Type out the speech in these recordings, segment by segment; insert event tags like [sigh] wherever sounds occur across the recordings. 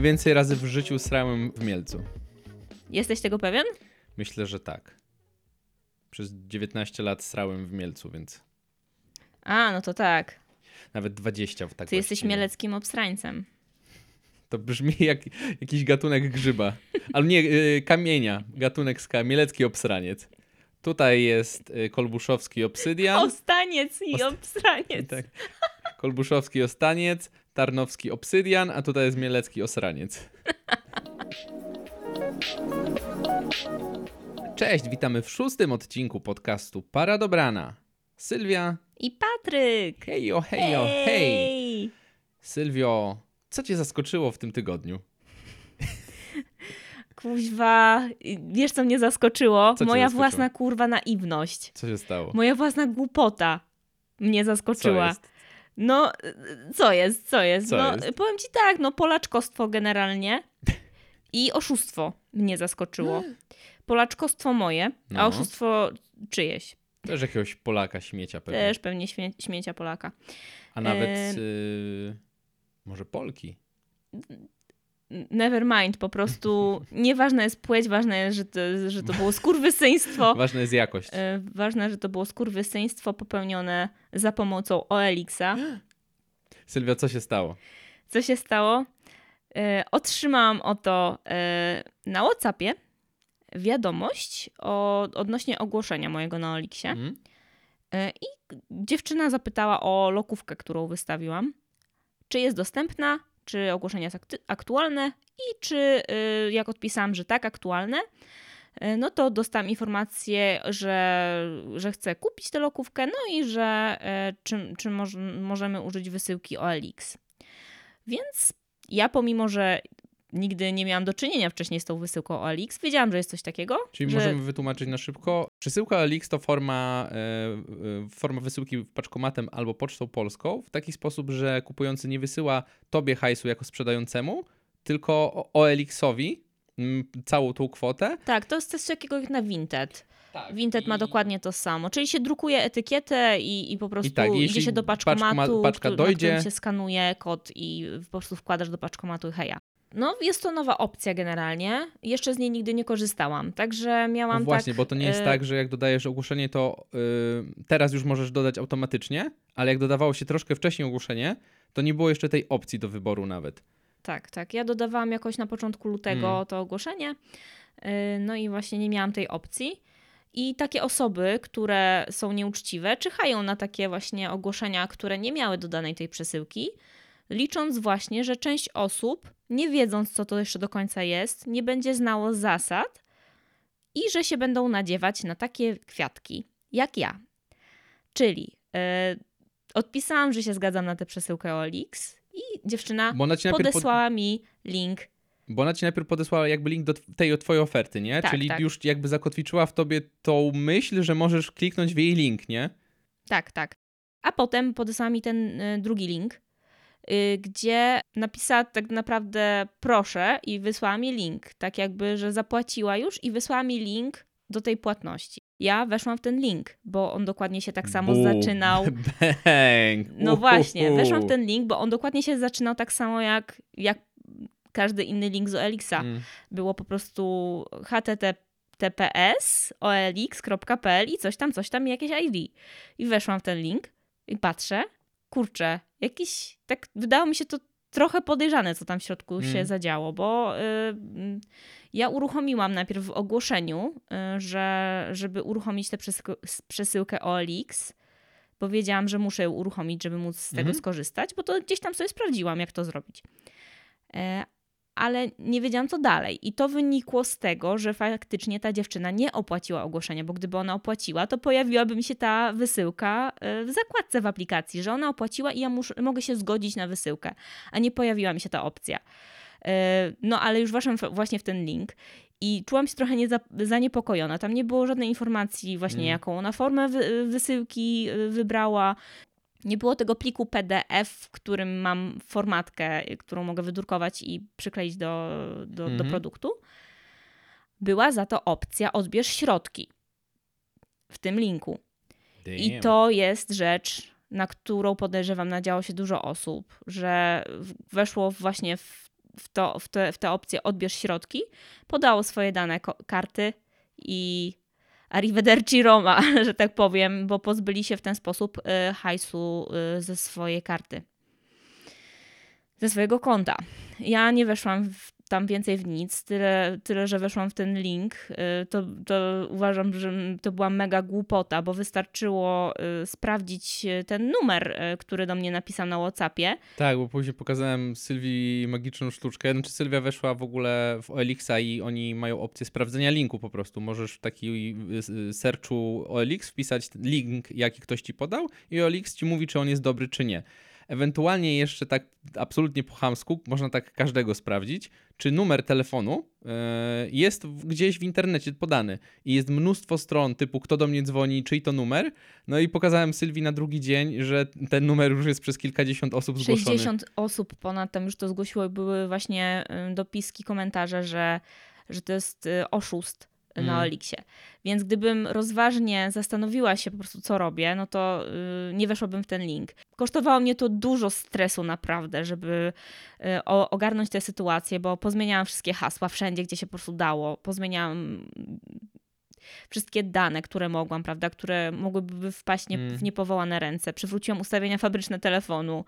najwięcej razy w życiu srałem w Mielcu? Jesteś tego pewien? Myślę, że tak. Przez 19 lat srałem w Mielcu, więc A, no to tak. nawet 20 w tak Ty jesteś mieleckim obsrańcem. To brzmi jak jakiś gatunek grzyba. Ale nie, y, kamienia. Gatunek ska, mielecki obsraniec. Tutaj jest y, kolbuszowski obsydian. Ostaniec i Osta- obsraniec. Tak. Kolbuszowski ostaniec, tarnowski obsydian, a tutaj jest mielecki osraniec. Cześć, witamy w szóstym odcinku podcastu Para Dobrana. Sylwia, I Patryk! hejo, hejo, hej! Sylwio, co cię zaskoczyło w tym tygodniu? Kuźwa, wiesz co mnie zaskoczyło? Co Moja zaskoczyło? własna kurwa naiwność. Co się stało? Moja własna głupota mnie Co zaskoczyła. jest? No, co jest, co jest? Co no, jest? powiem ci tak, no polaczkostwo generalnie i oszustwo mnie zaskoczyło. [laughs] Polaczkostwo moje, No. a oszustwo czyjeś. Też jakiegoś Polaka śmiecia pewnie. Też pewnie śmie śmiecia Polaka. A nawet e- może Polki. Never mind, po prostu nieważna jest płeć, ważne jest, że to, że to było skurwysyństwo. [laughs] Ważna jest jakość. E, Ważne, że to było skurwysyństwo popełnione za pomocą OLX-a. [gasps] Sylwia, co się stało? Co się stało? E, Otrzymałam oto e, na WhatsAppie wiadomość o, odnośnie ogłoszenia mojego na OLX-ie. Mhm. E, I dziewczyna zapytała o lokówkę, którą wystawiłam. Czy jest dostępna, czy ogłoszenie jest aktualne i czy y, jak odpisałam, że tak, aktualne, y, no to dostałam informację, że, że chcę kupić tę lokówkę, no i że czy, czy moż, możemy użyć wysyłki OLX. Więc ja pomimo, że nigdy nie miałam do czynienia wcześniej z tą wysyłką OLX, wiedziałam, że jest coś takiego. Czyli że... możemy wytłumaczyć na szybko. Przesyłka LX to forma, e, e, forma wysyłki paczkomatem albo pocztą polską w taki sposób, że kupujący nie wysyła tobie hajsu jako sprzedającemu, tylko OLX-owi mm, całą tą kwotę. Tak, to jest coś takiego jak na Vinted. Tak. Vinted ma dokładnie to samo, czyli się drukuje etykietę i, i po prostu tak, idzie się do paczkoma- paczkomatu, paczka któ- dojdzie- na którym się skanuje kod i po prostu wkładasz do paczkomatu i heja. No, jest to nowa opcja generalnie. Jeszcze z niej nigdy nie korzystałam, także miałam No właśnie, tak, bo to nie jest e, tak, że jak dodajesz ogłoszenie, to y, teraz już możesz dodać automatycznie, ale jak dodawało się troszkę wcześniej ogłoszenie, to nie było jeszcze tej opcji do wyboru nawet. Tak, tak. Ja dodawałam jakoś na początku lutego Mm. to ogłoszenie, yy, no i właśnie nie miałam tej opcji. I takie osoby, które są nieuczciwe, czyhają na takie właśnie ogłoszenia, które nie miały dodanej tej przesyłki, licząc właśnie, że część osób, nie wiedząc co to jeszcze do końca jest, nie będzie znało zasad i że się będą nadziewać na takie kwiatki jak ja. Czyli yy, odpisałam, że się zgadzam na tę przesyłkę OLX i dziewczyna najpierw, pod, podesłała mi link. bo ona ci najpierw podesłała jakby link do tej twojej oferty, nie? Tak, Czyli tak. już jakby zakotwiczyła w tobie tą myśl, że możesz kliknąć w jej link, nie? Tak, tak. A potem podesłała mi ten y, drugi link, gdzie napisała tak naprawdę proszę i wysłała mi link. Tak jakby, że zapłaciła już i wysłała mi link do tej płatności. Ja weszłam w ten link, bo on dokładnie się tak samo Bum. zaczynał. [laughs] Bang. No Uhuhu. właśnie, weszłam w ten link, bo on dokładnie się zaczynał tak samo jak, jak każdy inny link z OLX-a. Mm. było po prostu https olx.pl i coś tam, coś tam, jakieś ID. I weszłam w ten link i patrzę, kurczę, jakiś, tak wydało mi się to trochę podejrzane, co tam w środku Mm. się zadziało, bo y, mm, ja uruchomiłam najpierw w ogłoszeniu, y, że żeby uruchomić tę przesył- przesyłkę OLX, powiedziałam, że muszę ją uruchomić, żeby móc z tego Mhm. skorzystać, bo to gdzieś tam sobie sprawdziłam, jak to zrobić. E, ale nie wiedziałam co dalej. I to wynikło z tego, że faktycznie ta dziewczyna nie opłaciła ogłoszenia, bo gdyby ona opłaciła, to pojawiłaby mi się ta wysyłka e, w zakładce w aplikacji, że ona opłaciła i ja muszę, mogę się zgodzić na wysyłkę, a nie pojawiła mi się ta opcja. E, No ale już weszłam w- właśnie w ten link i czułam się trochę nieza- zaniepokojona. Tam nie było żadnej informacji właśnie, Mm. jaką ona formę wy- wysyłki e, wybrała. Nie było tego pliku PDF, w którym mam formatkę, którą mogę wydrukować i przykleić do, do, do Mhm. produktu. Była za to opcja odbierz środki w tym linku. I Damn. to jest rzecz, na którą podejrzewam nadziało się dużo osób, że weszło właśnie w w, to, w, te, w te opcje odbierz środki, podało swoje dane karty i arrivederci Roma, [laughs] że tak powiem, bo pozbyli się w ten sposób y, hajsu y, ze swojej karty, ze swojego konta. Ja nie weszłam w tam więcej w nic, tyle, tyle że weszłam w ten link, y, to, to uważam, że to była mega głupota, bo wystarczyło y, sprawdzić y, ten numer, który do mnie napisał na Whatsappie. Tak, bo później pokazałem Sylwii magiczną sztuczkę. Znaczy Sylwia weszła w ogóle w OLX i oni mają opcję sprawdzenia linku po prostu. Możesz w taki searchu OLX wpisać link, jaki ktoś ci podał i OLX ci mówi, czy on jest dobry, czy nie. Ewentualnie jeszcze tak absolutnie po chamsku, można tak każdego sprawdzić, czy numer telefonu e, jest gdzieś w internecie podany i jest mnóstwo stron typu kto do mnie dzwoni, czyj to numer. No i pokazałem Sylwii na drugi dzień, że ten numer już jest przez kilkadziesiąt osób zgłoszony. 60 osób ponad tam już to zgłosiło były właśnie dopiski, komentarze, że, że to jest y, oszust na mm. Elixie. Więc gdybym rozważnie zastanowiła się po prostu, co robię, no to yy, nie weszłabym w ten link. Kosztowało mnie to dużo stresu naprawdę, żeby yy, ogarnąć tę sytuację, bo pozmieniałam wszystkie hasła wszędzie, gdzie się po prostu dało. Pozmieniałam wszystkie dane, które mogłam, prawda, które mogłyby wpaść nie, mm. w niepowołane ręce. Przywróciłam ustawienia fabryczne telefonu.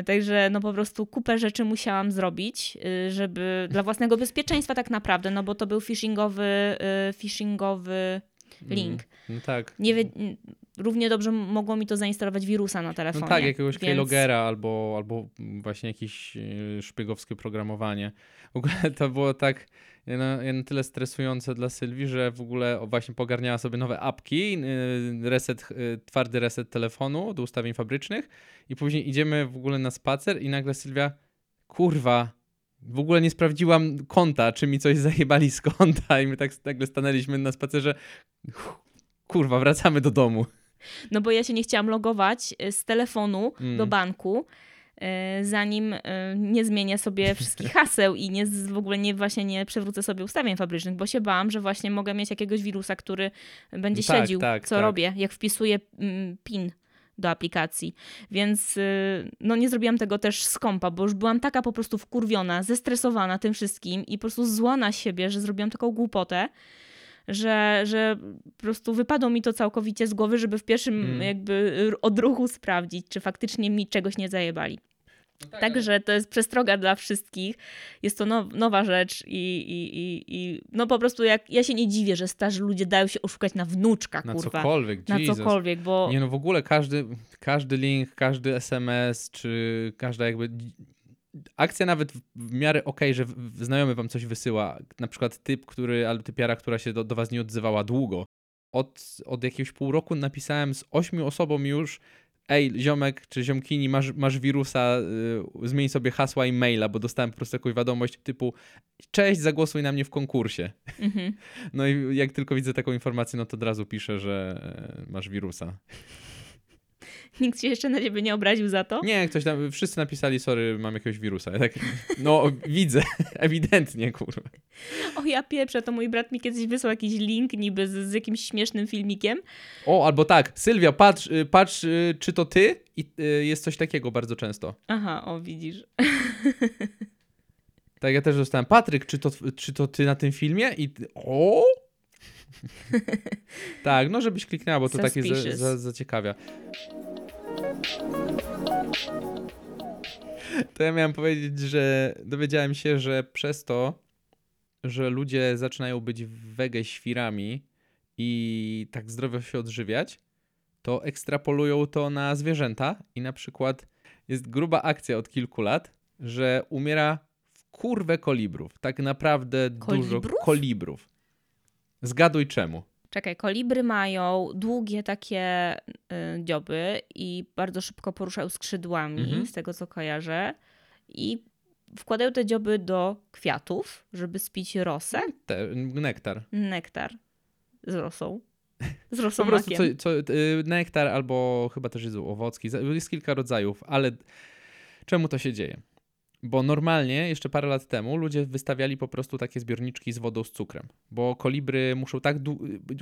Y, także no po prostu kupę rzeczy musiałam zrobić, y, żeby [laughs] dla własnego bezpieczeństwa tak naprawdę, no bo to był phishingowy, phishingowy link. Mm, no tak. Nie równie dobrze mogło mi to zainstalować wirusa na telefonie. No tak, jakiegoś więc... keylogera albo, albo właśnie jakieś szpiegowskie programowanie. W ogóle [laughs] to było tak na tyle stresujące dla Sylwii, że w ogóle właśnie pogarniała sobie nowe apki, y, reset, y, twardy reset telefonu do ustawień fabrycznych i później idziemy w ogóle na spacer i nagle Sylwia, kurwa, w ogóle nie sprawdziłam konta, czy mi coś zajebali z konta i my tak nagle stanęliśmy na spacerze, kurwa, wracamy do domu. No bo ja się nie chciałam logować y, z telefonu mm. do banku, E, zanim e, nie zmienię sobie wszystkich [laughs] haseł i nie, w ogóle nie właśnie nie przewrócę sobie ustawień fabrycznych, bo się bałam, że właśnie mogę mieć jakiegoś wirusa, który będzie tak, śledził, tak, co tak. robię, jak wpisuję mm, PIN do aplikacji. Więc y, no nie zrobiłam tego też z kompa, bo już byłam taka po prostu wkurwiona, zestresowana tym wszystkim i po prostu zła na siebie, że zrobiłam taką głupotę, że, że po prostu wypadło mi to całkowicie z głowy, żeby w pierwszym hmm. jakby odruchu sprawdzić, czy faktycznie mi czegoś nie zajebali. No tak, Także to jest przestroga dla wszystkich. Jest to now, nowa rzecz i, i, i, i, no po prostu jak ja się nie dziwię, że starzy ludzie dają się oszukać na wnuczka, na kurwa. Cokolwiek, na cokolwiek, bo... Nie no w ogóle każdy, każdy link, każdy SMS, czy każda jakby akcja nawet w miarę okej, okay, że znajomy wam coś wysyła, na przykład typ, który, albo typiara, która się do, do was nie odzywała długo. Od, od jakiegoś pół roku napisałem z ośmiu osobom już, ej, ziomek czy ziomkini, masz, masz wirusa, yy, zmień sobie hasła i maila, bo dostałem po prostu jakąś wiadomość typu cześć, zagłosuj na mnie w konkursie. Mhm. [laughs] No i jak tylko widzę taką informację, no to od razu piszę, że yy, masz wirusa. [laughs] Nikt się jeszcze na ciebie nie obraził za to? Nie, ktoś tam, wszyscy napisali, sorry, mam jakiegoś wirusa. Ja tak, no widzę, [laughs] ewidentnie, kurwa. O ja pieprzę, to mój brat mi kiedyś wysłał jakiś link niby z, z jakimś śmiesznym filmikiem. O, albo tak, Sylwia, patrz, y, patrz y, czy to ty? I y, jest coś takiego bardzo często. Aha, o widzisz. [laughs] Tak, ja też dostałem, Patryk, czy to, czy to ty na tym filmie? I o! tak, no żebyś kliknęła, bo to takie za, za, zaciekawia. To ja miałem powiedzieć, że dowiedziałem się, że przez to, że ludzie zaczynają być wege świrami i tak zdrowo się odżywiać, to ekstrapolują to na zwierzęta i na przykład jest gruba akcja od kilku lat, że umiera w kurwę kolibrów. Tak naprawdę kolibrów? dużo kolibrów. Zgaduj czemu. Czekaj, kolibry mają długie takie y, dzioby i bardzo szybko poruszają skrzydłami, mhm. z tego co kojarzę. I wkładają te dzioby do kwiatów, żeby spić rosę. Te, nektar. Nektar z rosą. Z [laughs] rosą Po prostu co, co, y, nektar albo chyba też jest owocki. Jest kilka rodzajów, ale czemu to się dzieje? Bo normalnie, jeszcze parę lat temu, ludzie wystawiali po prostu takie zbiorniczki z wodą z cukrem. Bo kolibry muszą tak.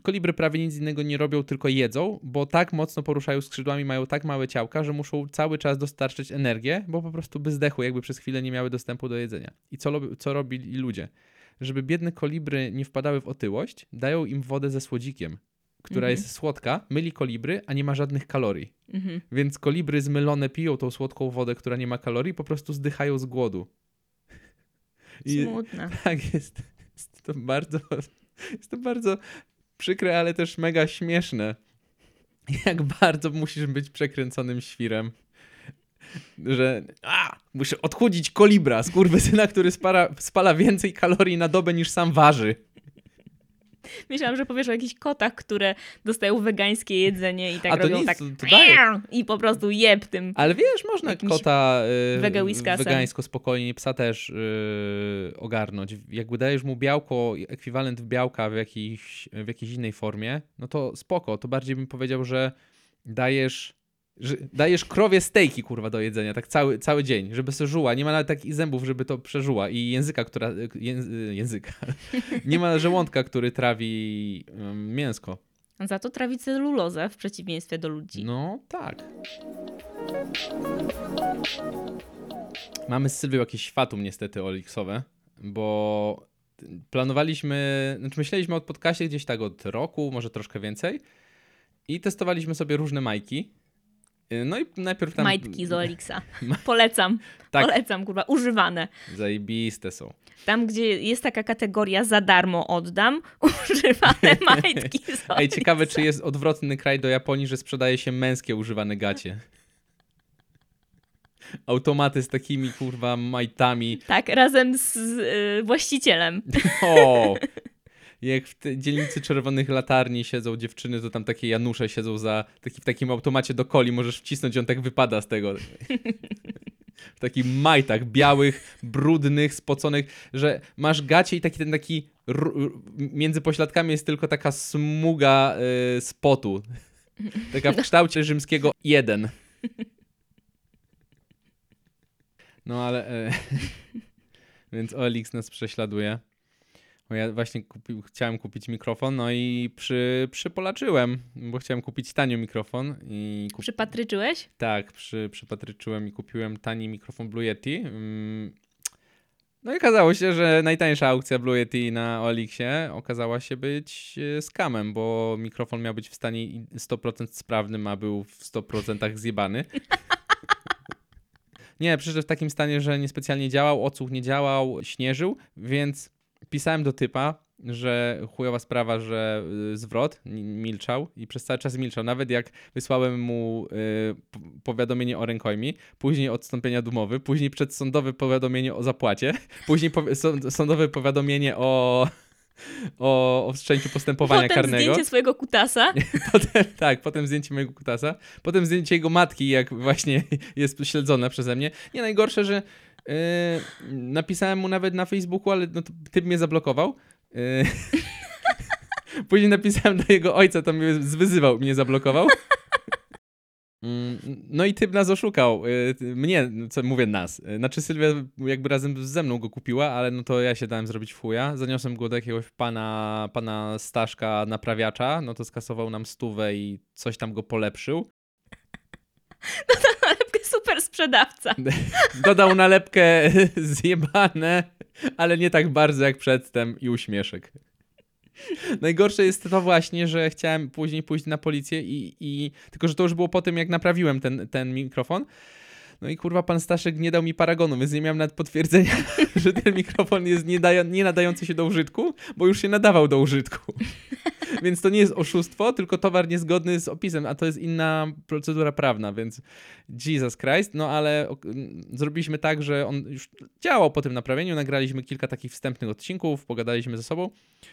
Kolibry prawie nic innego nie robią, tylko jedzą, bo tak mocno poruszają skrzydłami, mają tak małe ciałka, że muszą cały czas dostarczyć energię, bo po prostu by zdechły, jakby przez chwilę nie miały dostępu do jedzenia. I co, co robili ludzie? Żeby biedne kolibry nie wpadały w otyłość, dają im wodę ze słodzikiem, która mhm. jest słodka, myli kolibry, a nie ma żadnych kalorii. Mhm. Więc kolibry zmylone piją tą słodką wodę, która nie ma kalorii, po prostu zdychają z głodu. [laughs] I Smutne. Tak, jest, jest to bardzo, jest to bardzo przykre, ale też mega śmieszne. Jak bardzo musisz być przekręconym świrem. Że a, muszę odchudzić kolibra, skurwysyna, który spala, spala więcej kalorii na dobę niż sam waży. Myślałam, że powiesz o jakichś kotach, które dostają wegańskie jedzenie i tak A robią nic, tak i po prostu jeb tym. Ale wiesz, można kota yy, wegańsko spokojnie, psa też yy, ogarnąć. Jakby dajesz mu białko, ekwiwalent białka w jakiejś, w jakiejś innej formie, no to spoko. To bardziej bym powiedział, że dajesz że dajesz krowie stejki, kurwa, do jedzenia, tak cały, cały dzień, żeby se żuła. Nie ma nawet takich zębów, żeby to przeżuła i języka, która... języka. [laughs] Nie ma żołądka, który trawi mięsko. Za to trawi celulozę w przeciwieństwie do ludzi. No, tak. Mamy z Sylwią jakieś światum niestety oliksowe, bo planowaliśmy, znaczy myśleliśmy o podcaście gdzieś tak od roku, może troszkę więcej i testowaliśmy sobie różne majki no i najpierw tam... Majtki z Olixa. [laughs] Polecam. [laughs] tak. Polecam, kurwa, używane. Zajebiste są. Tam, gdzie jest taka kategoria za darmo oddam, [laughs] używane majtki z Olixa. Ej, ciekawe, czy jest odwrotny kraj do Japonii, że sprzedaje się męskie używane gacie. Automaty z takimi, kurwa, majtami. Tak, razem z y, właścicielem. O! Jak w dzielnicy czerwonych latarni siedzą dziewczyny, to tam takie Janusze siedzą za taki, w takim automacie do coli, możesz wcisnąć, on tak wypada z tego. w takich majtach białych, brudnych, spoconych, że masz gacie i taki ten taki między pośladkami jest tylko taka smuga yy, spotu. Taka w kształcie rzymskiego jeden. No ale... Yy, [laughs] więc OLX nas prześladuje. Bo ja właśnie kupi, chciałem kupić mikrofon, no i przy, przypolaczyłem, bo chciałem kupić tanio mikrofon. I kup... Przypatryczyłeś? Tak, przy, przypatryczyłem i kupiłem tani mikrofon Blue Yeti. Mm. No i okazało się, że najtańsza aukcja Blue Yeti na Olixie okazała się być e, skamem, bo mikrofon miał być w stanie 100% sprawnym, a był w 100% zjebany. [laughs] Nie, przyszedł w takim stanie, że niespecjalnie działał, odsłuch nie działał, śnieżył, więc pisałem do typa, że chujowa sprawa, że y, zwrot milczał i przez cały czas milczał. Nawet jak wysłałem mu y, powiadomienie o rękojmi, później odstąpienia dumowy, później przedsądowe powiadomienie o zapłacie, [laughs] później po, sądowe powiadomienie o o, o wszczęciu postępowania potem karnego. zdjęcie swojego kutasa. [laughs] potem, tak, potem zdjęcie mojego kutasa. Potem zdjęcie jego matki, jak właśnie [laughs] jest śledzona przeze mnie. Nie, najgorsze, że Yy, napisałem mu nawet na Facebooku, ale no, typ mnie zablokował. Yy, [laughs] później napisałem do jego ojca, to mnie zwyzywał, mnie zablokował. [laughs] Mm, no i typ nas oszukał. Yy, mnie, co mówię nas. Yy, znaczy Sylwia jakby razem ze mną go kupiła, ale no to ja się dałem zrobić w chuja. Zaniosłem go do jakiegoś pana, pana Staszka naprawiacza, no to skasował nam stówę i coś tam go polepszył. [laughs] No to super sprzedawca. [laughs] Dodał nalepkę [laughs] zjebane, ale nie tak bardzo jak przedtem i uśmieszek. Najgorsze jest to właśnie, że chciałem później pójść na policję i, i tylko, że to już było po tym, jak naprawiłem ten, ten mikrofon. No i kurwa, pan Staszek nie dał mi paragonu, więc nie miałem nawet potwierdzenia, [laughs] że ten mikrofon jest nie, daja, nie nadający się do użytku, bo już się nadawał do użytku. [laughs] więc to nie jest oszustwo, tylko towar niezgodny z opisem, a to jest inna procedura prawna, więc Jesus Christ. No ale zrobiliśmy tak, że on już działał po tym naprawieniu, nagraliśmy kilka takich wstępnych odcinków, pogadaliśmy ze sobą,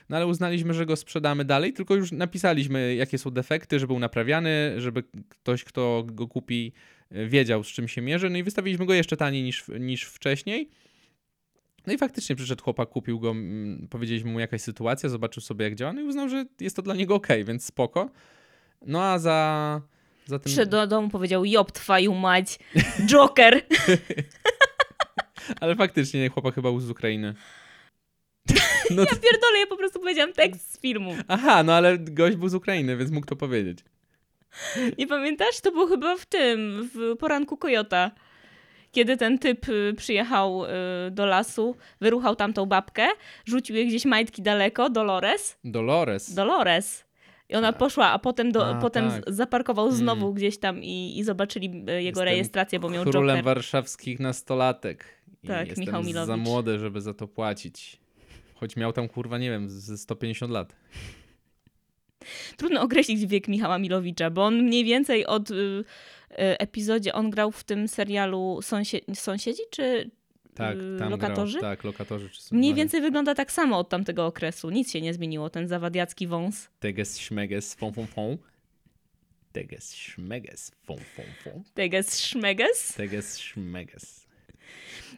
no ale uznaliśmy, że go sprzedamy dalej, tylko już napisaliśmy, jakie są defekty, że był naprawiany, żeby ktoś, kto go kupi, wiedział, z czym się mierzy. No i wystawiliśmy go jeszcze taniej niż, niż wcześniej. No i faktycznie przyszedł chłopak, kupił go, mm, powiedzieliśmy mu jakaś sytuacja, zobaczył sobie jak działa, no i uznał, że jest to dla niego ok, więc spoko. No a za, za tym... Przyszedł do domu, powiedział, job twaju mać, [laughs] Joker. Ale faktycznie chłopak chyba był z Ukrainy. No, [laughs] Ja pierdolę, ja po prostu powiedziałam tekst z filmu. aha, no ale gość był z Ukrainy, więc mógł to powiedzieć. Nie pamiętasz? To było chyba w tym, w poranku Kojota. Kiedy ten typ y, przyjechał y, do lasu, wyruchał tamtą babkę, rzucił jej gdzieś majtki daleko, Dolores. Dolores. Dolores. I ona poszła, a potem, do, A, potem tak. zaparkował znowu Mm. gdzieś tam i, i zobaczyli y, jego Jestem rejestrację, bo miał Królem Joker. warszawskich nastolatek. I Tak, jestem Michał za Milowicz. młody, żeby za to płacić. Choć miał tam, kurwa, nie wiem, ze 150 lat. Trudno określić wiek Michała Milowicza, bo on mniej więcej od y, y, epizodzie, on grał w tym serialu Sąsie, Sąsiedzi, czy Tak, y, tam lokatorzy? Grał, tak, lokatorzy. Czy Mniej więcej wygląda tak samo od tamtego okresu. Nic się nie zmieniło, ten zawadiacki wąs. Teges, śmeges, fą, fą, fą. Teges, śmeges, fą, fą, fą. Teges szmeges. Teges, śmeges.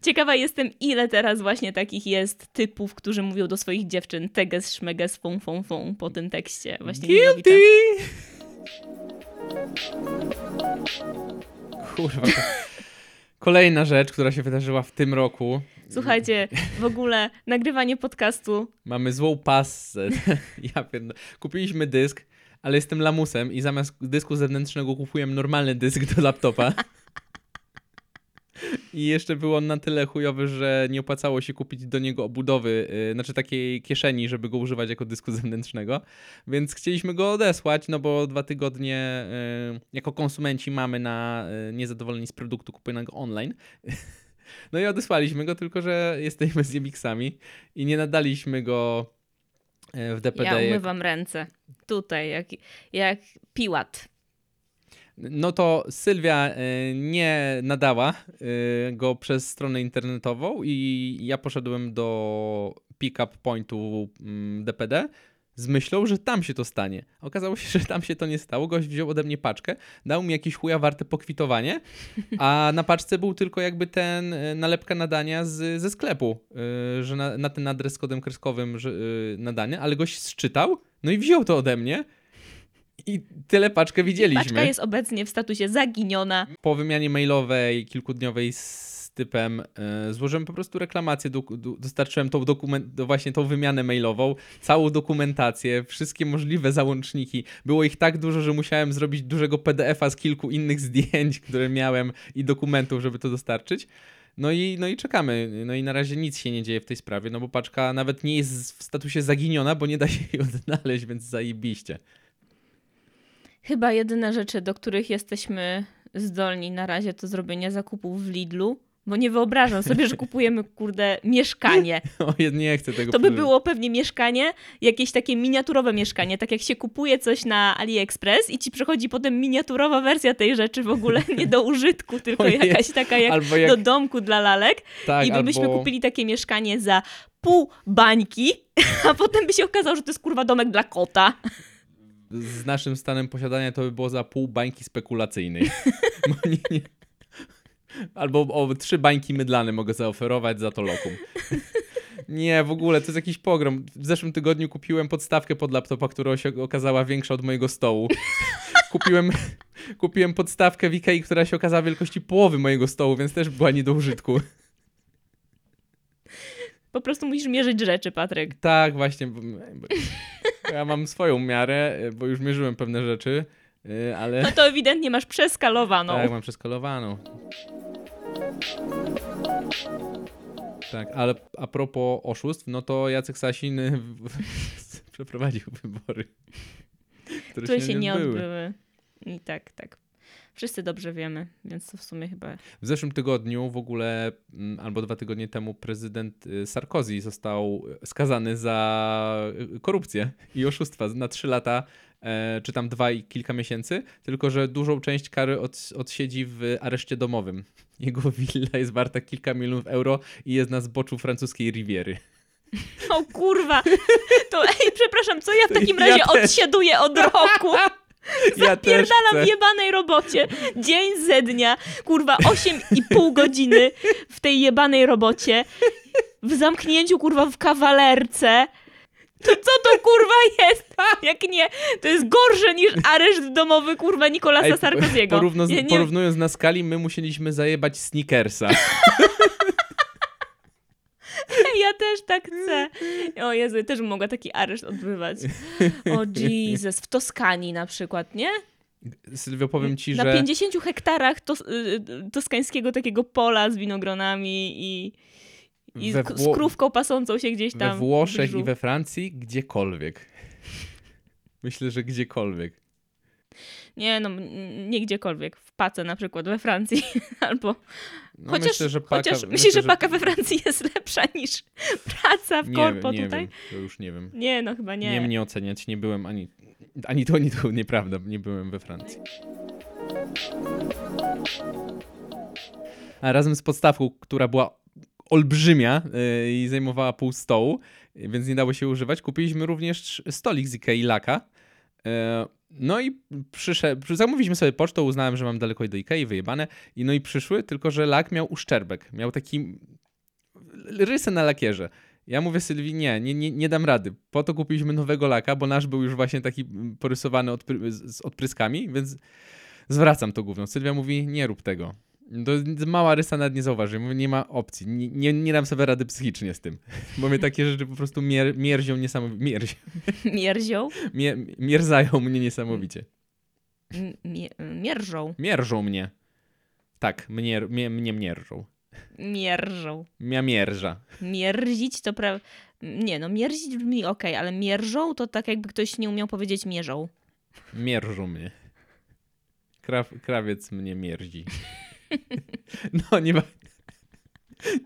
Ciekawa jestem, ile teraz właśnie takich jest typów, którzy mówią do swoich dziewczyn teges szmeges fą fą fą po tym tekście właśnie. Guilty! Kurwa. Kolejna rzecz, która się wydarzyła w tym roku. Słuchajcie, w ogóle nagrywanie podcastu Mamy złą passę. [laughs] ja pierdolę. Kupiliśmy dysk, ale jestem lamusem i zamiast dysku zewnętrznego kupuję normalny dysk do laptopa. [laughs] I jeszcze był on na tyle chujowy, że nie opłacało się kupić do niego obudowy, yy, znaczy takiej kieszeni, żeby go używać jako dysku [laughs] zewnętrznego. Więc chcieliśmy go odesłać, no bo dwa tygodnie yy, jako konsumenci mamy na yy, niezadowoleni z produktu kupionego online. [laughs] No i odesłaliśmy go, tylko że jesteśmy z Jemixami i nie nadaliśmy go e, w DPD. ja jak- umywam ręce. Tutaj, jak, jak piłat. No to Sylwia e, nie nadała e, go przez stronę internetową i ja poszedłem do pick-up pointu mm, DPD z myślą, że tam się to stanie. Okazało się, [laughs] że tam się to nie stało. Gość wziął ode mnie paczkę, dał mi jakieś chuja warte pokwitowanie, a [laughs] na paczce był tylko jakby ten e, nalepka nadania z, ze sklepu, że na, na ten adres z kodem kreskowym że, nadanie, ale gość sczytał, no i wziął to ode mnie. I tyle paczkę widzieliśmy Paczka jest obecnie w statusie zaginiona. po wymianie mailowej kilkudniowej z typem e, złożyłem po prostu reklamację, do, do, dostarczyłem tą dokument, do właśnie tą wymianę mailową, całą dokumentację, wszystkie możliwe załączniki. Było ich tak dużo, że musiałem zrobić dużego PDF-a z kilku innych zdjęć, które miałem i dokumentów, żeby to dostarczyć. No i, no i czekamy. No i na razie nic się nie dzieje w tej sprawie, no bo paczka nawet nie jest w statusie zaginiona, bo nie da się jej [laughs] odnaleźć, więc zajebiście. Chyba jedyne rzeczy, do których jesteśmy zdolni na razie, to zrobienie zakupów w Lidlu. Bo nie wyobrażam sobie, że [laughs] kupujemy, kurde, mieszkanie. [laughs] O, nie chcę tego To by było pewnie mieszkanie, jakieś takie miniaturowe mieszkanie, tak jak się kupuje coś na AliExpress i ci przychodzi potem miniaturowa wersja tej rzeczy w ogóle [laughs] nie do użytku, tylko Ojej. jakaś taka jak jak do domku dla lalek tak, i by byśmy albo... kupili takie mieszkanie za pół bańki, a potem by się okazało, że to jest kurwa domek dla kota. Z naszym stanem posiadania to by było za pół bańki spekulacyjnej. [laughs] Bo nie, nie. Albo o trzy bańki mydlane mogę zaoferować za to lokum. [laughs] Nie, w ogóle to jest jakiś pogrom. W zeszłym tygodniu kupiłem podstawkę pod laptopa, która się okazała większa od mojego stołu. [laughs] Kupiłem, kupiłem podstawkę w Ikei, która się okazała wielkości połowy mojego stołu, więc też była nie do użytku. Po prostu musisz mierzyć rzeczy, Patryk. Tak, właśnie. Ja mam swoją miarę, bo już mierzyłem pewne rzeczy, y, ale... No to ewidentnie masz przeskalowaną. Tak, mam przeskalowaną. Tak, ale a propos oszustw, no to Jacek Sasin y, [laughs] przeprowadził wybory. Które, które się nie odbyły. I tak, tak. Wszyscy dobrze wiemy, więc to w sumie chyba. W zeszłym tygodniu w ogóle, mm, albo dwa tygodnie temu, prezydent y, Sarkozy został skazany za y, korupcję i oszustwa na trzy lata, e, czy tam dwa i kilka miesięcy, tylko że dużą część kary od, odsiedzi w areszcie domowym. [laughs] Jego willa jest warta kilka milionów euro i jest na zboczu francuskiej Riviery. O kurwa! To ej, przepraszam, co ja w takim Ja razie też. odsiaduję od roku? [laughs] [laughs] Ja też Pierdalam chcę. w jebanej robocie. Dzień ze dnia. Kurwa, 8,5 godziny w tej jebanej robocie. W zamknięciu, kurwa, w kawalerce. To co to kurwa jest? Jak nie, to jest gorsze niż areszt domowy kurwa Nikolasa Sarkoziego. Porówno, Porównując na skali, my musieliśmy zajebać Snickersa. [laughs] Też tak chcę. O Jezu, też bym mogła taki areszt odbywać. O [laughs] Jesus, w Toskanii na przykład, nie? Sylwio, powiem ci, Na że 50 hektarach tos, y, toskańskiego takiego pola z winogronami i, i Wło- z krówką pasącą się gdzieś tam. we Włoszech i we Francji, gdziekolwiek. [laughs] Myślę, że gdziekolwiek. Nie no, nie gdziekolwiek. W Pace na przykład we Francji. [laughs] Albo No chociaż, myślę, że paka, chociaż myślę, myślisz, że paka we Francji jest lepsza niż praca w nie, korpo nie tutaj? Wiem, to już nie wiem. Nie, no chyba nie. Nie mnie oceniać, nie byłem ani, ani to, ani to nieprawda, nie byłem we Francji. A razem z podstawką, która była olbrzymia yy, i zajmowała pół stołu, więc nie dało się używać, kupiliśmy również stolik z Ikei Laka. Yy, No i przyszedł, zamówiliśmy sobie pocztą, uznałem, że mam daleko do Ikei, wyjebane. I no i przyszły, tylko że lak miał uszczerbek. Miał taki rysę na lakierze. Ja mówię Sylwii, nie, nie, nie, nie dam rady. Po to kupiliśmy nowego laka, bo nasz był już właśnie taki porysowany odpry- z odpryskami, więc zwracam to gówno. Sylwia mówi, nie rób tego. To jest mała rysa nawet nie zauważy. Mówię, nie ma opcji. Nie, nie, nie dam sobie rady psychicznie z tym. Bo mnie takie rzeczy po prostu mier, mierzią niesamowicie. Mierzi, [laughs] Mierzią? mie, mierzają mnie niesamowicie. M- Mie mierżą. Mierzą mnie. Tak, mnie, mnie, mnie mierzą. Mierżą. Mia mierża. Mierzić to pra... Nie no, mierzić brzmi okej, ale mierżą to tak jakby ktoś nie umiał powiedzieć mierzą. Mierzą mnie. Kraw, krawiec mnie mierzi. [laughs] [laughs] No, nie ma...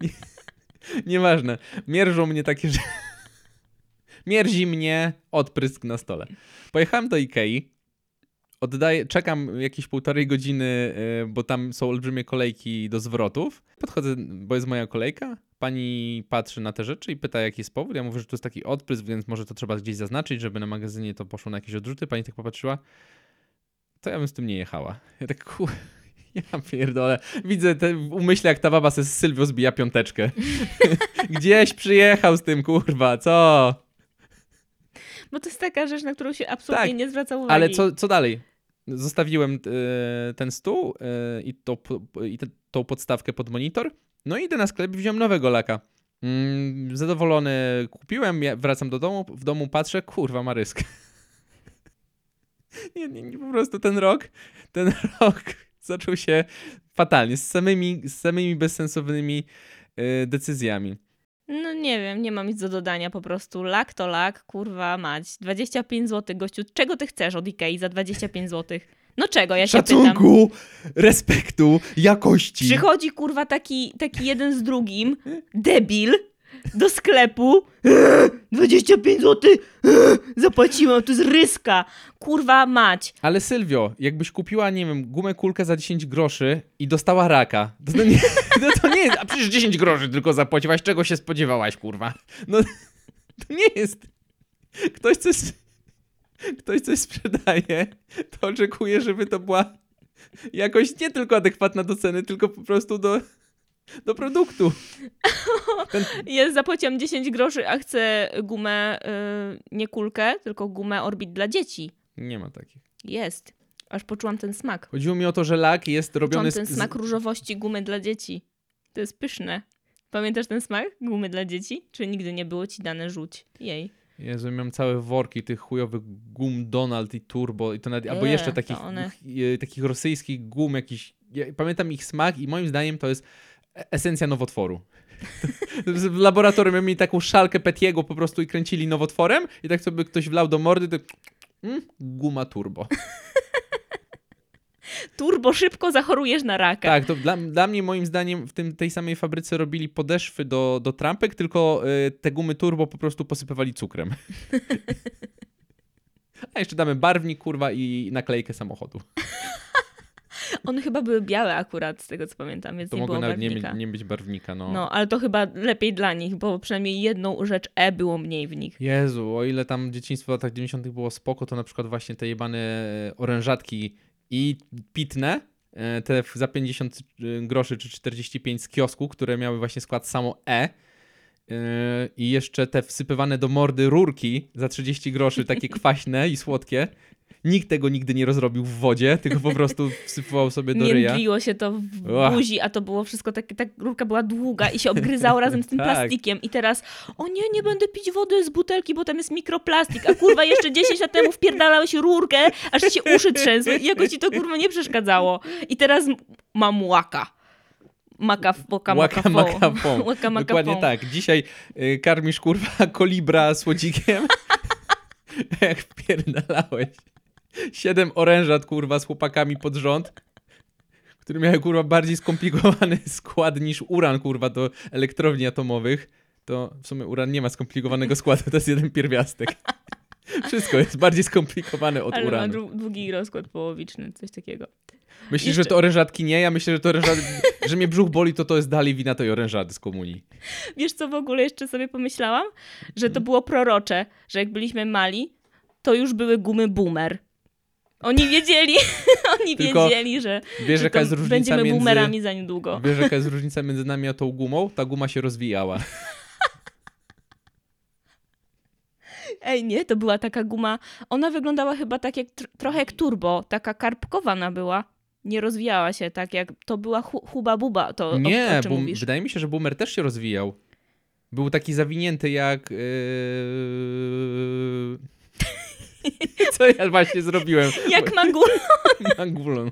Nie, nieważne. Mierzą mnie takie, że... Mierzi mnie odprysk na stole. Pojechałem do Ikei. Oddaję, czekam jakieś półtorej godziny, y, bo tam są olbrzymie kolejki do zwrotów. Podchodzę, bo jest moja kolejka. Pani patrzy na te rzeczy i pyta, jaki jest powód. Ja mówię, że to jest taki odprysk, więc może to trzeba gdzieś zaznaczyć, żeby na magazynie to poszło na jakieś odrzuty. Pani tak popatrzyła. To ja bym z tym nie jechała. Ja tak, ku... Ja pierdolę. Widzę te w umyśle, jak ta baba se z Sylwią zbija piąteczkę. [laughs] Gdzieś przyjechał z tym, kurwa, co? Bo to jest taka rzecz, na którą się absolutnie Tak, nie zwraca uwagi. Ale co, co dalej? Zostawiłem e, ten stół e, i, to, i te, tą podstawkę pod monitor. No i idę na sklep i wziąłem nowego laka. Mm, zadowolony kupiłem, ja wracam do domu, w domu patrzę, kurwa, ma rysk. [laughs] nie, nie, nie, po prostu ten rok, ten [laughs] rok zaczął się fatalnie, z samymi, z samymi bezsensownymi e, decyzjami. No nie wiem, nie mam nic do dodania po prostu. Lak to lak, kurwa mać. 25 zł, gościu. Czego ty chcesz od Ikei za 25 zł? No czego, ja się pytam. Szacunku, respektu, jakości. Przychodzi kurwa taki, taki jeden z drugim, debil, do sklepu. Eee, 25 zł, zapłaciłam, to jest ryska. Kurwa mać. Ale Sylwio, jakbyś kupiła, nie wiem, gumę kulkę za 10 groszy i dostała raka, to, to, nie, [laughs] no to nie jest, a przecież 10 groszy tylko zapłaciłaś, czego się spodziewałaś, kurwa? No, to nie jest. Ktoś coś, ktoś coś sprzedaje, to oczekuje, żeby to była jakoś nie tylko adekwatna do ceny, tylko po prostu do, do produktu. Ten, [laughs] Ja zapłaciłam 10 groszy, a chcę gumę, y, nie kulkę, tylko gumę Orbit dla dzieci. nie ma takich. Jest. Aż poczułam ten smak. Chodziło mi o to, że lak jest robiony Poczułam ten smak różowości gumy dla dzieci. To jest pyszne. Pamiętasz ten smak gumy dla dzieci? Czy nigdy nie było ci dane rzuć? Jej. Jezu, miałem całe worki tych chujowych gum Donald i Turbo i to nawet, albo Eee, jeszcze takich, one. takich rosyjskich gum jakiś, ja pamiętam ich smak i moim zdaniem to jest esencja nowotworu. w [laughs] laboratorium mieli taką szalkę Petiego po prostu i kręcili nowotworem i tak sobie ktoś wlał do mordy, to mm, guma turbo. [laughs] Turbo szybko zachorujesz na raka. Tak, to dla, dla mnie moim zdaniem w tym, tej samej fabryce robili podeszwy do, do trampek, tylko y, te gumy turbo po prostu posypywali cukrem. [laughs] A jeszcze damy barwnik, kurwa, i naklejkę samochodu. One chyba były białe akurat, z tego co pamiętam, więc To nie mogło było nawet nie, barwnika. mieć- nie być barwnika, no. No, ale to chyba lepiej dla nich, bo przynajmniej jedną rzecz E było mniej w nich. Jezu, o ile tam dzieciństwo w latach 90. było spoko, to na przykład właśnie te jebane e, orężatki i pitne, e, te za 50 groszy czy 45 z kiosku, które miały właśnie skład samo E, e, i jeszcze te wsypywane do mordy rurki za 30 groszy, takie [laughs] kwaśne i słodkie, Nikt tego nigdy nie rozrobił w wodzie, tylko po prostu wsypywał sobie do Nie ryja. mdliło się to w buzi, a to było wszystko takie, ta rurka była długa i się obgryzało razem z tym [laughs] Tak. plastikiem. I teraz, o nie, nie będę pić wody z butelki, bo tam jest mikroplastik, a kurwa jeszcze 10 lat temu wpierdalałeś rurkę, aż się uszy trzęsły i jakoś ci to kurwa nie przeszkadzało. I teraz mam łaka. Maka, waka, Łaka maka, maka fo. fą. [laughs] Łaka maka Dokładnie tak. Dzisiaj y, karmisz kurwa kolibra słodzikiem. [laughs] Jak wpierdalałeś. [laughs] Siedem orężat kurwa z chłopakami pod rząd, które miały kurwa bardziej skomplikowany [laughs] skład niż uran kurwa do elektrowni atomowych. To w sumie uran nie ma skomplikowanego [laughs] składu, to jest jeden pierwiastek. Wszystko jest bardziej skomplikowane od Ale ma uranu. dłu- długi rozkład połowiczny, coś takiego. Myślisz, że jeszcze- to orężatki nie? Ja myślę, że to orężady, że mnie brzuch boli, to to jest dalej wina tej orężady z komunii. Wiesz, co w ogóle jeszcze sobie pomyślałam? Że Mhm. to było prorocze, że jak byliśmy mali, to już były gumy boomer. Oni wiedzieli, [laughs] oni Tylko wiedzieli, że, Wiesz, że jaka będziemy między... boomerami za niedługo. Wiesz, jaka jest [laughs] różnica między nami a tą gumą? Ta guma się rozwijała. Ej, nie, to była taka guma, ona wyglądała chyba tak jak, tr- trochę jak turbo, taka karpkowana była. Nie rozwijała się tak jak, to była hu, huba buba, to o, Nie, o czym boom, mówisz. wydaje mi się, że boomer też się rozwijał. Był taki zawinięty jak... Yy... Co ja właśnie zrobiłem? Jak magulon, Magulon.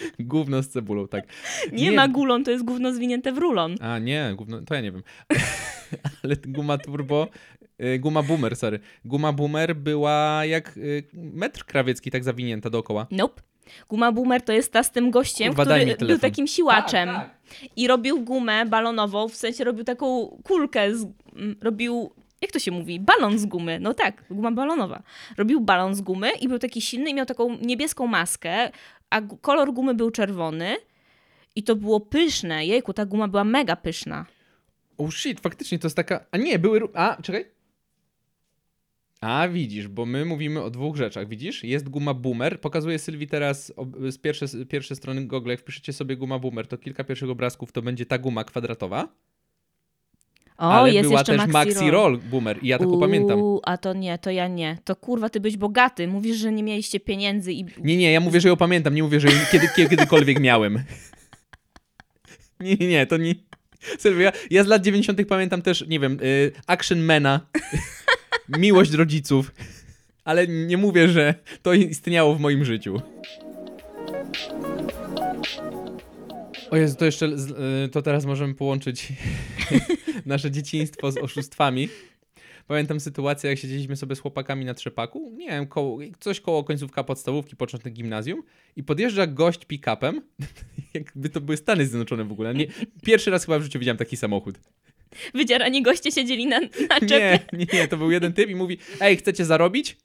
[laughs] Gówno z cebulą, tak. nie, Nie. magulon, to jest gówno zwinięte w rulon. A nie, gówno, to ja nie wiem. [laughs] Ale guma turbo, y, guma boomer, sorry. Guma boomer była jak y, metr krawiecki, tak zawinięta dookoła. Nope. Guma boomer to jest ta z tym gościem, który był takim siłaczem. Tak, I robił gumę balonową, w sensie robił taką kulkę, z, robił, jak to się mówi, balon z gumy. No tak, guma balonowa. Robił balon z gumy i był taki silny i miał taką niebieską maskę, a kolor gumy był czerwony. I to było pyszne. Jejku, ta guma była mega pyszna. Oh shit, faktycznie to jest taka... A nie, były... A, czekaj. A, widzisz, bo my mówimy o dwóch rzeczach, widzisz? Jest guma boomer, pokazuję Sylwii teraz z pierwsze, z pierwsze strony Google, jak wpiszecie sobie guma boomer, to kilka pierwszych obrazków to będzie ta guma kwadratowa, O, ale jest była jeszcze też Maxi, Maxi Roll boomer i ja taką pamiętam. A to nie, to ja nie. To kurwa, ty byś bogaty. Mówisz, że nie mieliście pieniędzy i... Nie, nie, ja mówię, że ją pamiętam, nie mówię, że kiedy, kiedy, kiedykolwiek miałem. [laughs] Nie, nie, nie, to nie... Sylwia, ja, ja z lat 90. pamiętam też, nie wiem, y, Action Mana, [laughs] Miłość rodziców, ale nie mówię, że to istniało w moim życiu. O Jezu, to jeszcze, y, to teraz możemy połączyć [laughs] nasze dzieciństwo z oszustwami. Pamiętam sytuację, jak siedzieliśmy sobie z chłopakami na trzepaku, nie wiem, koło, coś koło końcówka podstawówki, początek gimnazjum i podjeżdża gość pick-upem, [laughs] jakby to były Stany Zjednoczone w ogóle. Nie, pierwszy raz chyba w życiu widziałem taki samochód. Wydzierani goście siedzieli na, na [laughs] czepie. Nie, nie, nie, to był jeden typ i mówi, ej, chcecie zarobić?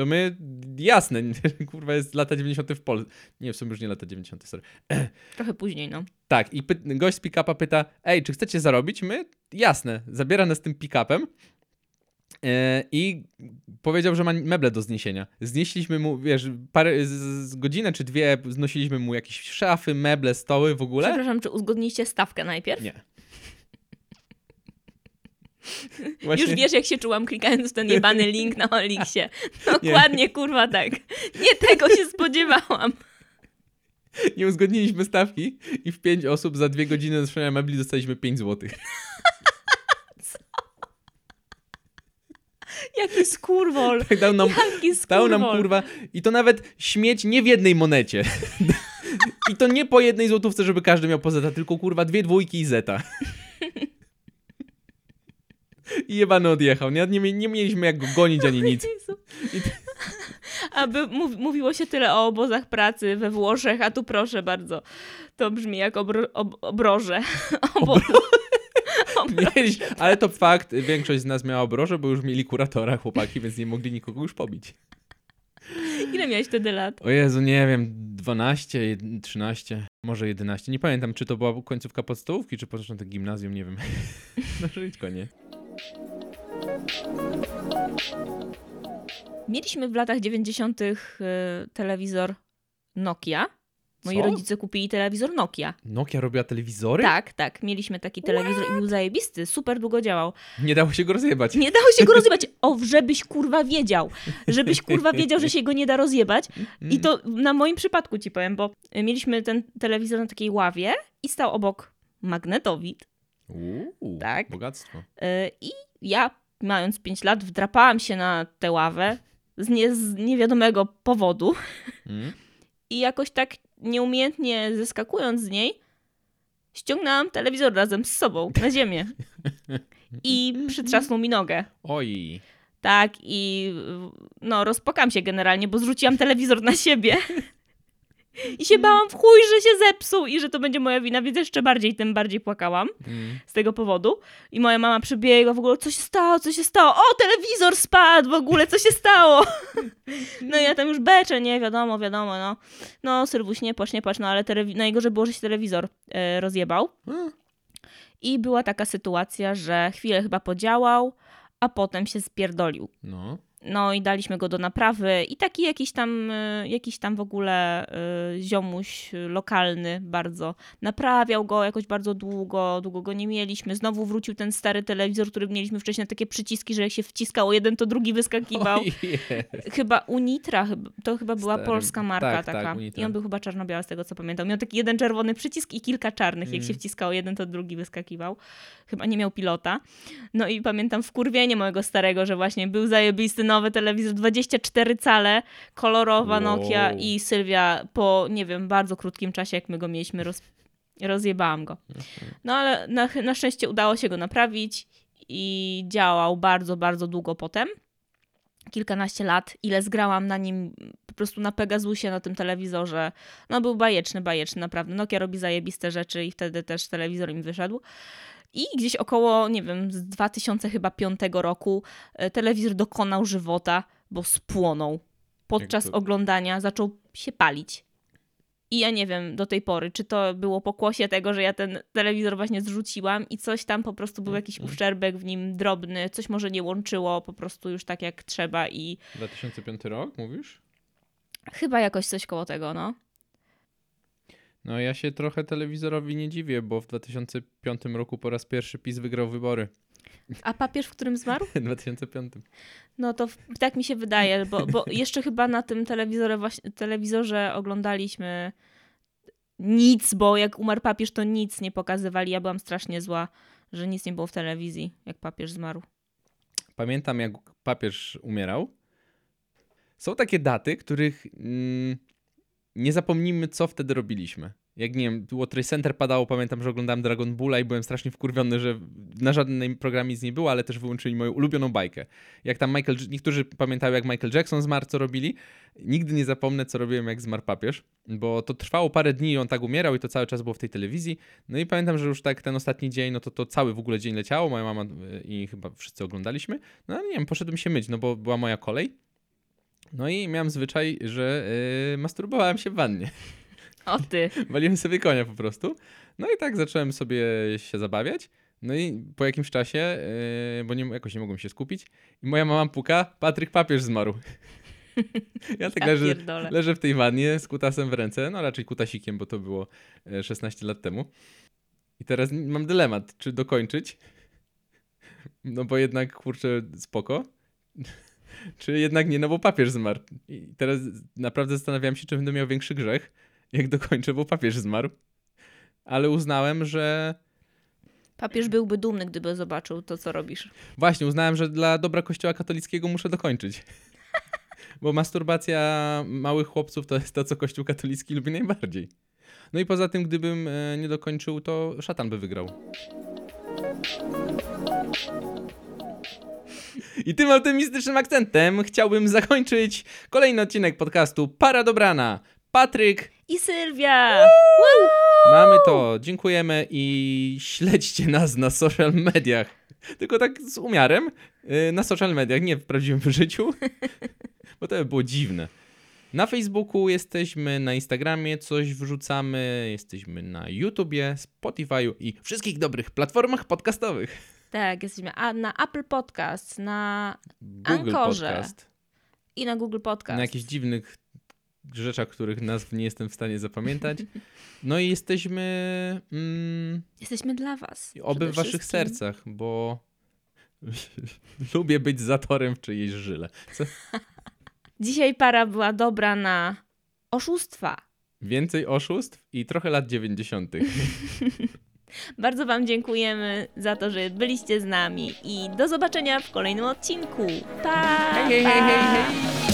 To my, jasne, [laughs] kurwa jest lata 90. w Polsce. Nie, w sumie już nie lata 90, sorry. [clears throat] Trochę później, no. Tak, i py- gość z pick-upa pyta, ej, czy chcecie zarobić? My, jasne, zabiera nas tym pick-upem e, i powiedział, że ma meble do zniesienia. Znieśliśmy mu, wiesz, parę, z, z godzinę czy dwie znosiliśmy mu jakieś szafy, meble, stoły w ogóle. Przepraszam, czy uzgodniliście stawkę najpierw? Nie. Właśnie, Już wiesz, jak się czułam klikając ten jebany link na Olixie. [laughs] Dokładnie, kurwa tak. Nie tego się spodziewałam. nie uzgodniliśmy stawki i w pięć osób za dwie godziny noszenia mebli dostaliśmy 5 złotych. [laughs] Jaki skurwol. Tak dał nam, Jaki dał nam skurwol. kurwa i to nawet śmieć nie w jednej monecie. [laughs] I to nie po jednej złotówce, żeby każdy miał po zeta, tylko kurwa dwie dwójki i zeta. I jebany odjechał. Nie, nie, nie mieliśmy jak go gonić ani nic. Aby mów, mówiło się tyle o obozach pracy we Włoszech, a tu proszę bardzo. To brzmi jak obro, ob, obroże. [laughs] Mieliś, [laughs] ale to fakt, większość z nas miała obroże, bo już mieli kuratora chłopaki, więc nie mogli nikogo już pobić. Ile miałeś wtedy lat? O Jezu, nie wiem, 12, jed- 13, może 11. Nie pamiętam, czy to była końcówka podstawówki, czy początek gimnazjum, nie wiem. [laughs] No żyćko, nie? Mieliśmy w latach 90. y, telewizor Nokia. Moi Co? rodzice kupili telewizor Nokia. Nokia robiła telewizory? Tak, tak. Mieliśmy taki telewizor i był zajebisty, super długo działał. Nie dało się go rozjebać. Nie dało się go rozjebać. O, żebyś kurwa wiedział. Żebyś kurwa wiedział, że się go nie da rozjebać. I to na moim przypadku ci powiem, bo mieliśmy ten telewizor na takiej ławie i stał obok magnetowid. Uuu, Tak. bogactwo. Yy, I ja, mając 5 lat, wdrapałam się na tę ławę z, nie, z niewiadomego powodu Mm. i jakoś tak nieumiejętnie zeskakując z niej, ściągnęłam telewizor razem z sobą na ziemię. I [laughs] przytrzasnął mi nogę. Oj. Tak, i no, rozpłakałam się generalnie, bo zrzuciłam telewizor na siebie. [laughs] I się bałam w chuj, że się zepsuł i że to będzie moja wina, więc jeszcze bardziej, tym bardziej płakałam Mm. z tego powodu. I moja mama przybiegła w ogóle, co się stało, co się stało? O, telewizor spadł w ogóle, co się stało? No i ja tam już beczę, nie, wiadomo, wiadomo, no. No, Sylwuś, nie płacz, nie płacz, no ale telewi- najgorzej było, że się telewizor e, rozjebał. A, I była taka sytuacja, że chwilę chyba podziałał, a potem się spierdolił. No. No i daliśmy go do naprawy i taki jakiś tam, y, jakiś tam w ogóle y, ziomuś lokalny bardzo naprawiał go jakoś bardzo długo, długo go nie mieliśmy. Znowu wrócił ten stary telewizor, który mieliśmy wcześniej, takie przyciski, że jak się wciskało jeden, to drugi wyskakiwał. Chyba Unitra, to chyba była polska marka tak, tak, taka. Unitra. I on był chyba czarno-biały z tego co pamiętam. Miał taki jeden czerwony przycisk i kilka czarnych. Jak Mm. się wciskało jeden, to drugi wyskakiwał. Chyba nie miał pilota. No i pamiętam wkurwienie mojego starego, że właśnie był zajebisty nowy telewizor, 24 cale, kolorowa Wow. Nokia i Sylwia po, nie wiem, bardzo krótkim czasie, jak my go mieliśmy, roz... rozjebałam go. No ale na, na szczęście udało się go naprawić i działał bardzo, bardzo długo potem. Kilkanaście lat, ile zgrałam na nim po prostu na Pegasusie, na tym telewizorze. No był bajeczny, bajeczny, naprawdę. Nokia robi zajebiste rzeczy i wtedy też telewizor im wyszedł. I gdzieś około, nie wiem, z 2005 roku e, telewizor dokonał żywota, bo spłonął. Podczas oglądania zaczął się palić. I ja nie wiem do tej pory, czy to było pokłosie tego, że ja ten telewizor właśnie zrzuciłam i coś tam po prostu był jakiś Mhm. uszczerbek w nim drobny, coś może nie łączyło po prostu już tak jak trzeba i 2005 rok, mówisz? chyba jakoś coś koło tego, no. No ja się trochę telewizorowi nie dziwię, bo w 2005 roku po raz pierwszy PiS wygrał wybory. A papież, w którym zmarł? W 2005. No to w, tak mi się wydaje, bo, bo jeszcze chyba na tym telewizorze, właśnie, telewizorze oglądaliśmy nic, bo jak umarł papież, to nic nie pokazywali. Ja byłam strasznie zła, że nic nie było w telewizji, jak papież zmarł. Pamiętam, jak papież umierał. Są takie daty, których mm, nie zapomnimy, co wtedy robiliśmy. Jak nie wiem, było Trade Center padało, pamiętam, że oglądałem Dragon Balla i byłem strasznie wkurwiony, że na żadnym programie nic nie było, ale też wyłączyli moją ulubioną bajkę. Jak tam Michael, niektórzy pamiętają, jak Michael Jackson zmarł, co robili. Nigdy nie zapomnę, co robiłem, jak zmarł papież, bo to trwało parę dni i on tak umierał i to cały czas było w tej telewizji. No i pamiętam, że już tak ten ostatni dzień, no to to cały w ogóle dzień leciało, moja mama y, i chyba wszyscy oglądaliśmy. No ale nie wiem, poszedłem się myć, no bo była moja kolej. No i miałem zwyczaj, że yy, masturbowałem się w wannie. O ty. Waliłem sobie konia po prostu. No i tak zacząłem sobie się zabawiać. No i po jakimś czasie, yy, bo nie, jakoś nie mogłem się skupić, i moja mama puka, Patryk papież zmarł. ja tak Ja leżę, pierdolę. leżę w tej wannie z kutasem w ręce, no raczej kutasikiem, bo to było e, 16 lat temu. I teraz mam dylemat, czy dokończyć, no bo jednak, kurczę, spoko, czy jednak nie, no bo papież zmarł. I teraz naprawdę zastanawiałem się, czy będę miał większy grzech, jak dokończę, bo papież zmarł. Ale uznałem, że Papież byłby dumny, gdyby zobaczył to, co robisz. Właśnie, uznałem, że dla dobra kościoła katolickiego muszę dokończyć. [laughs] Bo masturbacja małych chłopców to jest to, co kościół katolicki lubi najbardziej. No i poza tym, gdybym e, nie dokończył, to szatan by wygrał. I tym optymistycznym akcentem chciałbym zakończyć kolejny odcinek podcastu Para Dobrana. Patryk, I Sylwia! mamy to. Dziękujemy i śledźcie nas na social mediach. Tylko tak z umiarem. yy, Na social mediach, nie w prawdziwym [laughs] życiu. Bo to by było dziwne. Na Facebooku jesteśmy, na Instagramie coś wrzucamy, jesteśmy na YouTubie, Spotify'u i wszystkich dobrych platformach podcastowych. Tak, jesteśmy a, na Apple Podcast, na Google Ankorze. Podcast. i na Google Podcast. Na jakichś dziwnych rzeczach, których nazw nie jestem w stanie zapamiętać. No i jesteśmy mm, Jesteśmy dla was. oby w waszych wszystkim. sercach, bo [laughs] lubię być zatorem w czyjejś żyle. Co? Dzisiaj para była dobra na oszustwa. Więcej oszustw i trochę lat 90. [laughs] Bardzo Wam dziękujemy za to, że byliście z nami i do zobaczenia w kolejnym odcinku. Pa! Hej, hej, hej, hej, hej!